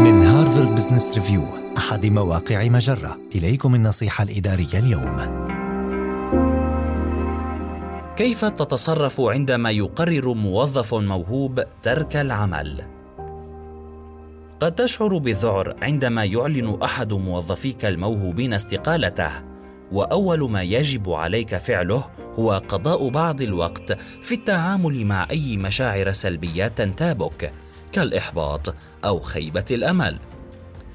من هارفارد بزنس ريفيو أحد مواقع مجرة. إليكم النصيحة الإدارية اليوم. كيف تتصرف عندما يقرر موظف موهوب ترك العمل؟ قد تشعر بالذعر عندما يعلن أحد موظفيك الموهوبين استقالته وأول ما يجب عليك فعله هو قضاء بعض الوقت في التعامل مع أي مشاعر سلبية تنتابك. كالإحباط أو خيبة الأمل.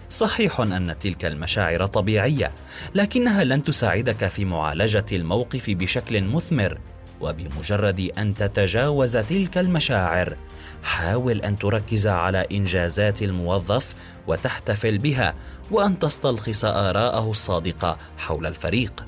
صحيح أن تلك المشاعر طبيعية لكنها لن تساعدك في معالجة الموقف بشكل مثمر وبمجرد أن تتجاوز تلك المشاعر حاول أن تركز على إنجازات الموظف وتحتفل بها وأن تستلخص آراءه الصادقة حول الفريق.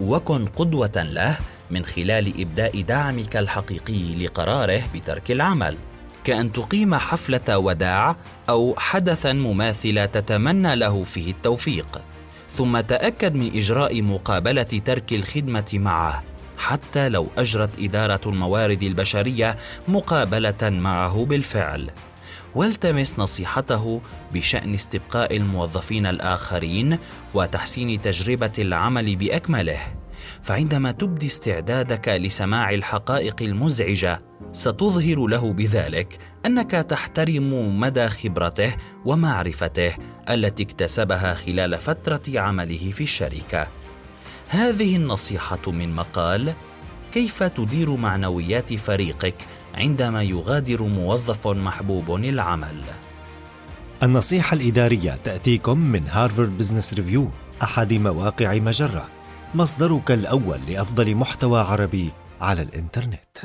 وكن قدوة له من خلال إبداء دعمك الحقيقي لقراره بترك العمل. كأن تقيم حفلة وداع أو حدثا مماثل تتمنى له فيه التوفيق. ثم تأكد من إجراء مقابلة ترك الخدمة معه حتى لو أجرت إدارة الموارد البشرية مقابلة معه بالفعل. والتمس نصيحته بشأن استبقاء الموظفين الآخرين وتحسين تجربة العمل بأكمله. فعندما تبدي استعدادك لسماع الحقائق المزعجة ستظهر له بذلك أنك تحترم مدى خبرته ومعرفته التي اكتسبها خلال فترة عمله في الشركة. هذه النصيحة من مقال كيف تدير معنويات فريقك عندما يغادر موظف محبوب العمل النصيحة الإدارية تأتيكم من هارفارد بزنس ريفيو أحد مواقع مجرة. مصدرك الأول لأفضل محتوى عربي على الإنترنت.